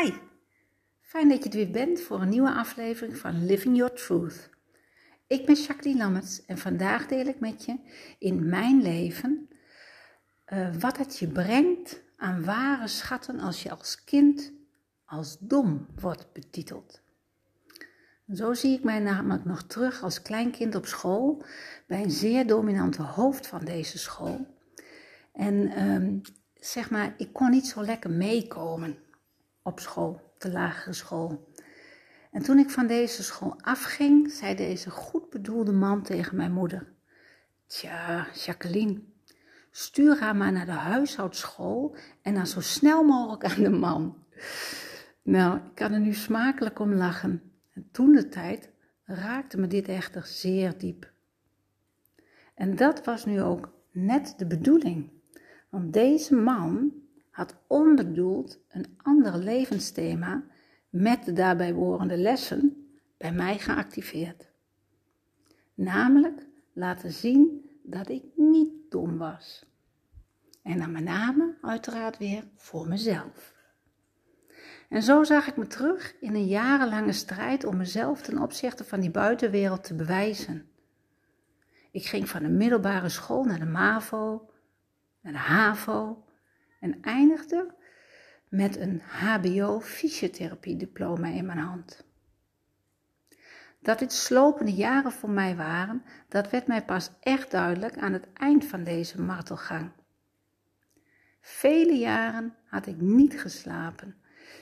Hi, fijn dat je er weer bent voor een nieuwe aflevering van Living Your Truth. Ik ben Jacqueline Lammerts en vandaag deel ik met je in mijn leven uh, wat het je brengt aan ware schatten als je als kind als dom wordt betiteld. Zo zie ik mij namelijk nog terug als kleinkind op school bij een zeer dominante hoofd van deze school. En um, zeg maar, ik kon niet zo lekker meekomen op school, de lagere school. En toen ik van deze school afging, zei deze goed bedoelde man tegen mijn moeder: Tja, Jacqueline, stuur haar maar naar de huishoudschool en dan zo snel mogelijk aan de man. Nou, ik kan er nu smakelijk om lachen. En toen de tijd raakte me dit echter zeer diep. En dat was nu ook net de bedoeling. Want deze man had onbedoeld een ander levensthema met de daarbij horende lessen bij mij geactiveerd. Namelijk laten zien dat ik niet dom was. En dan met name uiteraard weer voor mezelf. En zo zag ik me terug in een jarenlange strijd om mezelf ten opzichte van die buitenwereld te bewijzen. Ik ging van de middelbare school naar de MAVO, naar de HAVO en eindigde met een HBO-fysiotherapie-diploma in mijn hand. Dat dit slopende jaren voor mij waren, dat werd mij pas echt duidelijk aan het eind van deze martelgang. Vele jaren had ik niet geslapen.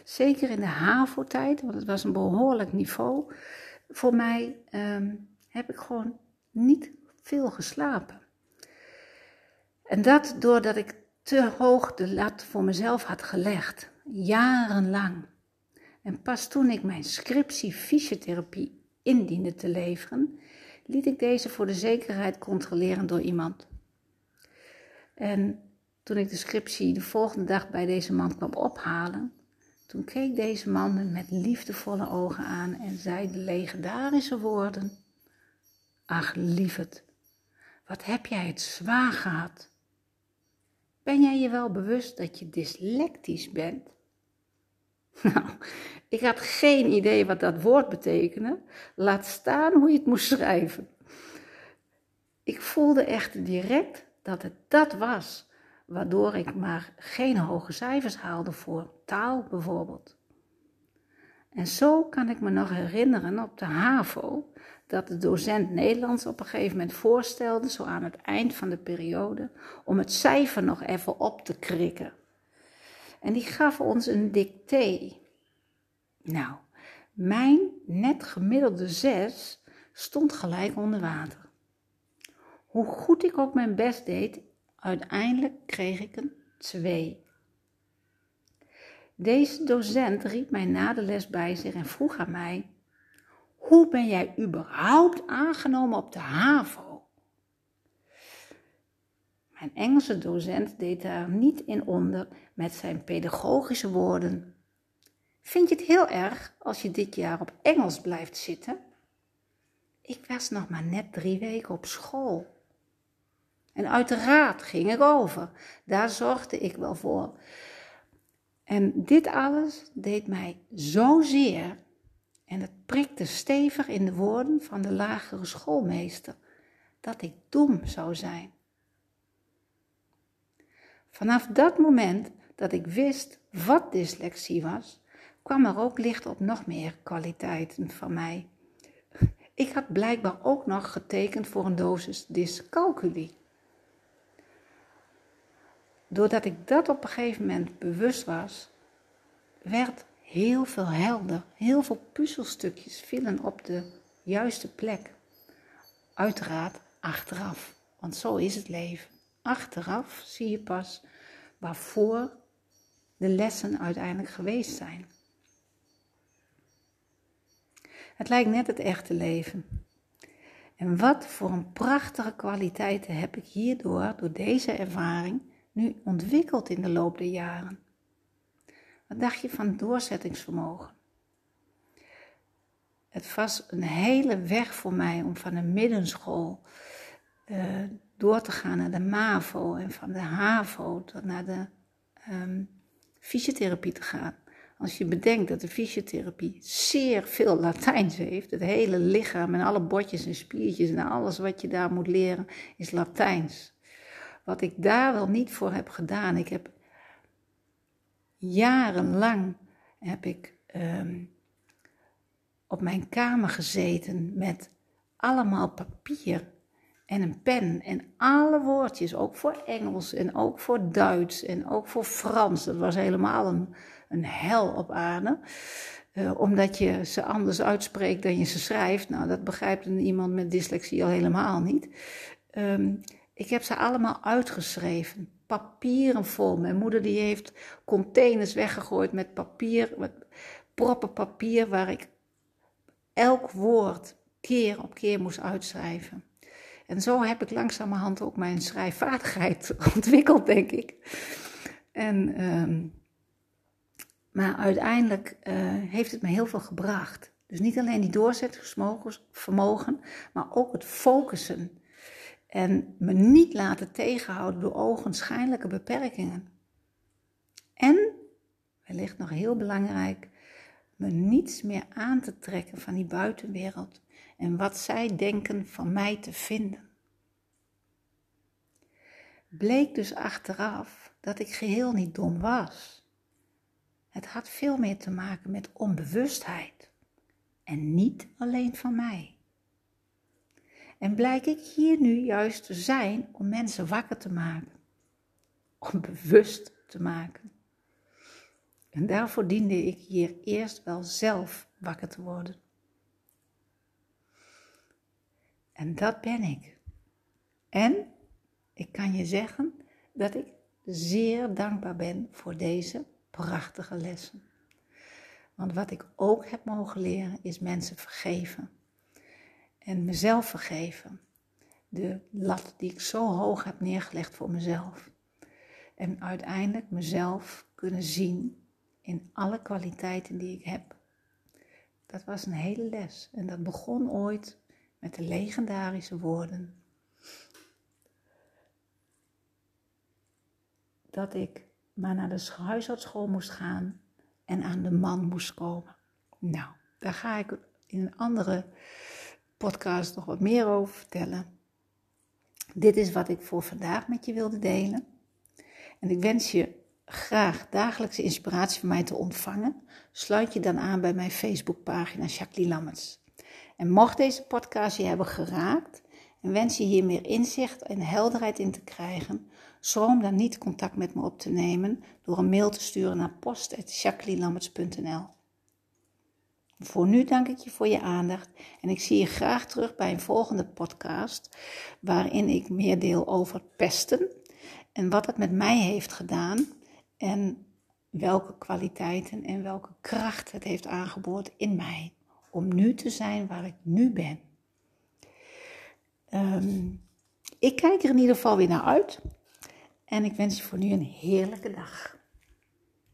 Zeker in de HAVO-tijd, want het was een behoorlijk niveau. Voor mij um, heb ik gewoon niet veel geslapen. En dat doordat ik te hoog de lat voor mezelf had gelegd, jarenlang. En pas toen ik mijn scriptie fysiotherapie indiende te leveren, liet ik deze voor de zekerheid controleren door iemand. En toen ik de scriptie de volgende dag bij deze man kwam ophalen, toen keek deze man me met liefdevolle ogen aan en zei de legendarische woorden: Ach, lieverd, wat heb jij het zwaar gehad? Ben jij je wel bewust dat je dyslectisch bent? Nou, ik had geen idee wat dat woord betekende, laat staan hoe je het moest schrijven. Ik voelde echt direct dat het dat was, waardoor ik maar geen hoge cijfers haalde voor taal bijvoorbeeld. En zo kan ik me nog herinneren op de HAVO dat de docent Nederlands op een gegeven moment voorstelde, zo aan het eind van de periode, om het cijfer nog even op te krikken. En die gaf ons een dicté. Nou, mijn net gemiddelde zes stond gelijk onder water. Hoe goed ik ook mijn best deed, uiteindelijk kreeg ik een 2. Deze docent riep mij na de les bij zich en vroeg aan mij: Hoe ben jij überhaupt aangenomen op de HAVO? Mijn Engelse docent deed daar niet in onder met zijn pedagogische woorden. Vind je het heel erg als je dit jaar op Engels blijft zitten? Ik was nog maar net drie weken op school. En uiteraard ging ik over. Daar zorgde ik wel voor. En dit alles deed mij zozeer en het prikte stevig in de woorden van de lagere schoolmeester dat ik dom zou zijn. Vanaf dat moment dat ik wist wat dyslexie was, kwam er ook licht op nog meer kwaliteiten van mij. Ik had blijkbaar ook nog getekend voor een dosis dyscalculie. Doordat ik dat op een gegeven moment bewust was, werd heel veel helder. Heel veel puzzelstukjes vielen op de juiste plek. Uiteraard achteraf, want zo is het leven. Achteraf zie je pas waarvoor de lessen uiteindelijk geweest zijn. Het lijkt net het echte leven. En wat voor een prachtige kwaliteiten heb ik hierdoor, door deze ervaring, nu ontwikkeld in de loop der jaren? Wat dacht je van doorzettingsvermogen? Het was een hele weg voor mij om van de middenschool uh, door te gaan naar de MAVO en van de HAVO naar de um, fysiotherapie te gaan. Als je bedenkt dat de fysiotherapie zeer veel Latijns heeft, het hele lichaam en alle botjes en spiertjes en alles wat je daar moet leren is Latijns. Wat ik daar wel niet voor heb gedaan, ik heb jarenlang heb ik ehm, op mijn kamer gezeten met allemaal papier en een pen en alle woordjes, ook voor Engels en ook voor Duits en ook voor Frans. Dat was helemaal een, een hel op aarde. Uh, omdat je ze anders uitspreekt dan je ze schrijft. Nou, dat begrijpt iemand met dyslexie al helemaal niet. Um, ik heb ze allemaal uitgeschreven. Papieren vol. Mijn moeder die heeft containers weggegooid met papier, met proppen papier waar ik elk woord keer op keer moest uitschrijven. En zo heb ik langzamerhand ook mijn schrijfvaardigheid ontwikkeld, denk ik. En, uh, maar uiteindelijk uh, heeft het me heel veel gebracht. Dus niet alleen die doorzettingsvermogen, maar ook het focussen. En me niet laten tegenhouden door ogenschijnlijke beperkingen. En, wellicht nog heel belangrijk, me niets meer aan te trekken van die buitenwereld en wat zij denken van mij te vinden. Bleek dus achteraf dat ik geheel niet dom was. Het had veel meer te maken met onbewustheid en niet alleen van mij. En blijk ik hier nu juist te zijn om mensen wakker te maken, om bewust te maken. En daarvoor diende ik hier eerst wel zelf wakker te worden. En dat ben ik. En ik kan je zeggen dat ik zeer dankbaar ben voor deze prachtige lessen. Want wat ik ook heb mogen leren is mensen vergeven. En mezelf vergeven. De lat die ik zo hoog heb neergelegd voor mezelf. En uiteindelijk mezelf kunnen zien in alle kwaliteiten die ik heb. Dat was een hele les. En dat begon ooit met de legendarische woorden. Dat ik maar naar de huisartsschool moest gaan en aan de man moest komen. Nou, daar ga ik in een andere podcast nog wat meer over vertellen. Dit is wat ik voor vandaag met je wilde delen. En ik wens je graag dagelijkse inspiratie van mij te ontvangen. Sluit je dan aan bij mijn Facebookpagina Jacqueline Lammerts. En mocht deze podcast je hebben geraakt en wens je hier meer inzicht en helderheid in te krijgen, schroom dan niet contact met me op te nemen door een mail te sturen naar post.jacquelinelammerts.nl. Voor nu dank ik je voor je aandacht en ik zie je graag terug bij een volgende podcast waarin ik meer deel over pesten en wat het met mij heeft gedaan en welke kwaliteiten en welke kracht het heeft aangeboord in mij om nu te zijn waar ik nu ben. Ehm, ik kijk er in ieder geval weer naar uit en ik wens je voor nu een heerlijke dag.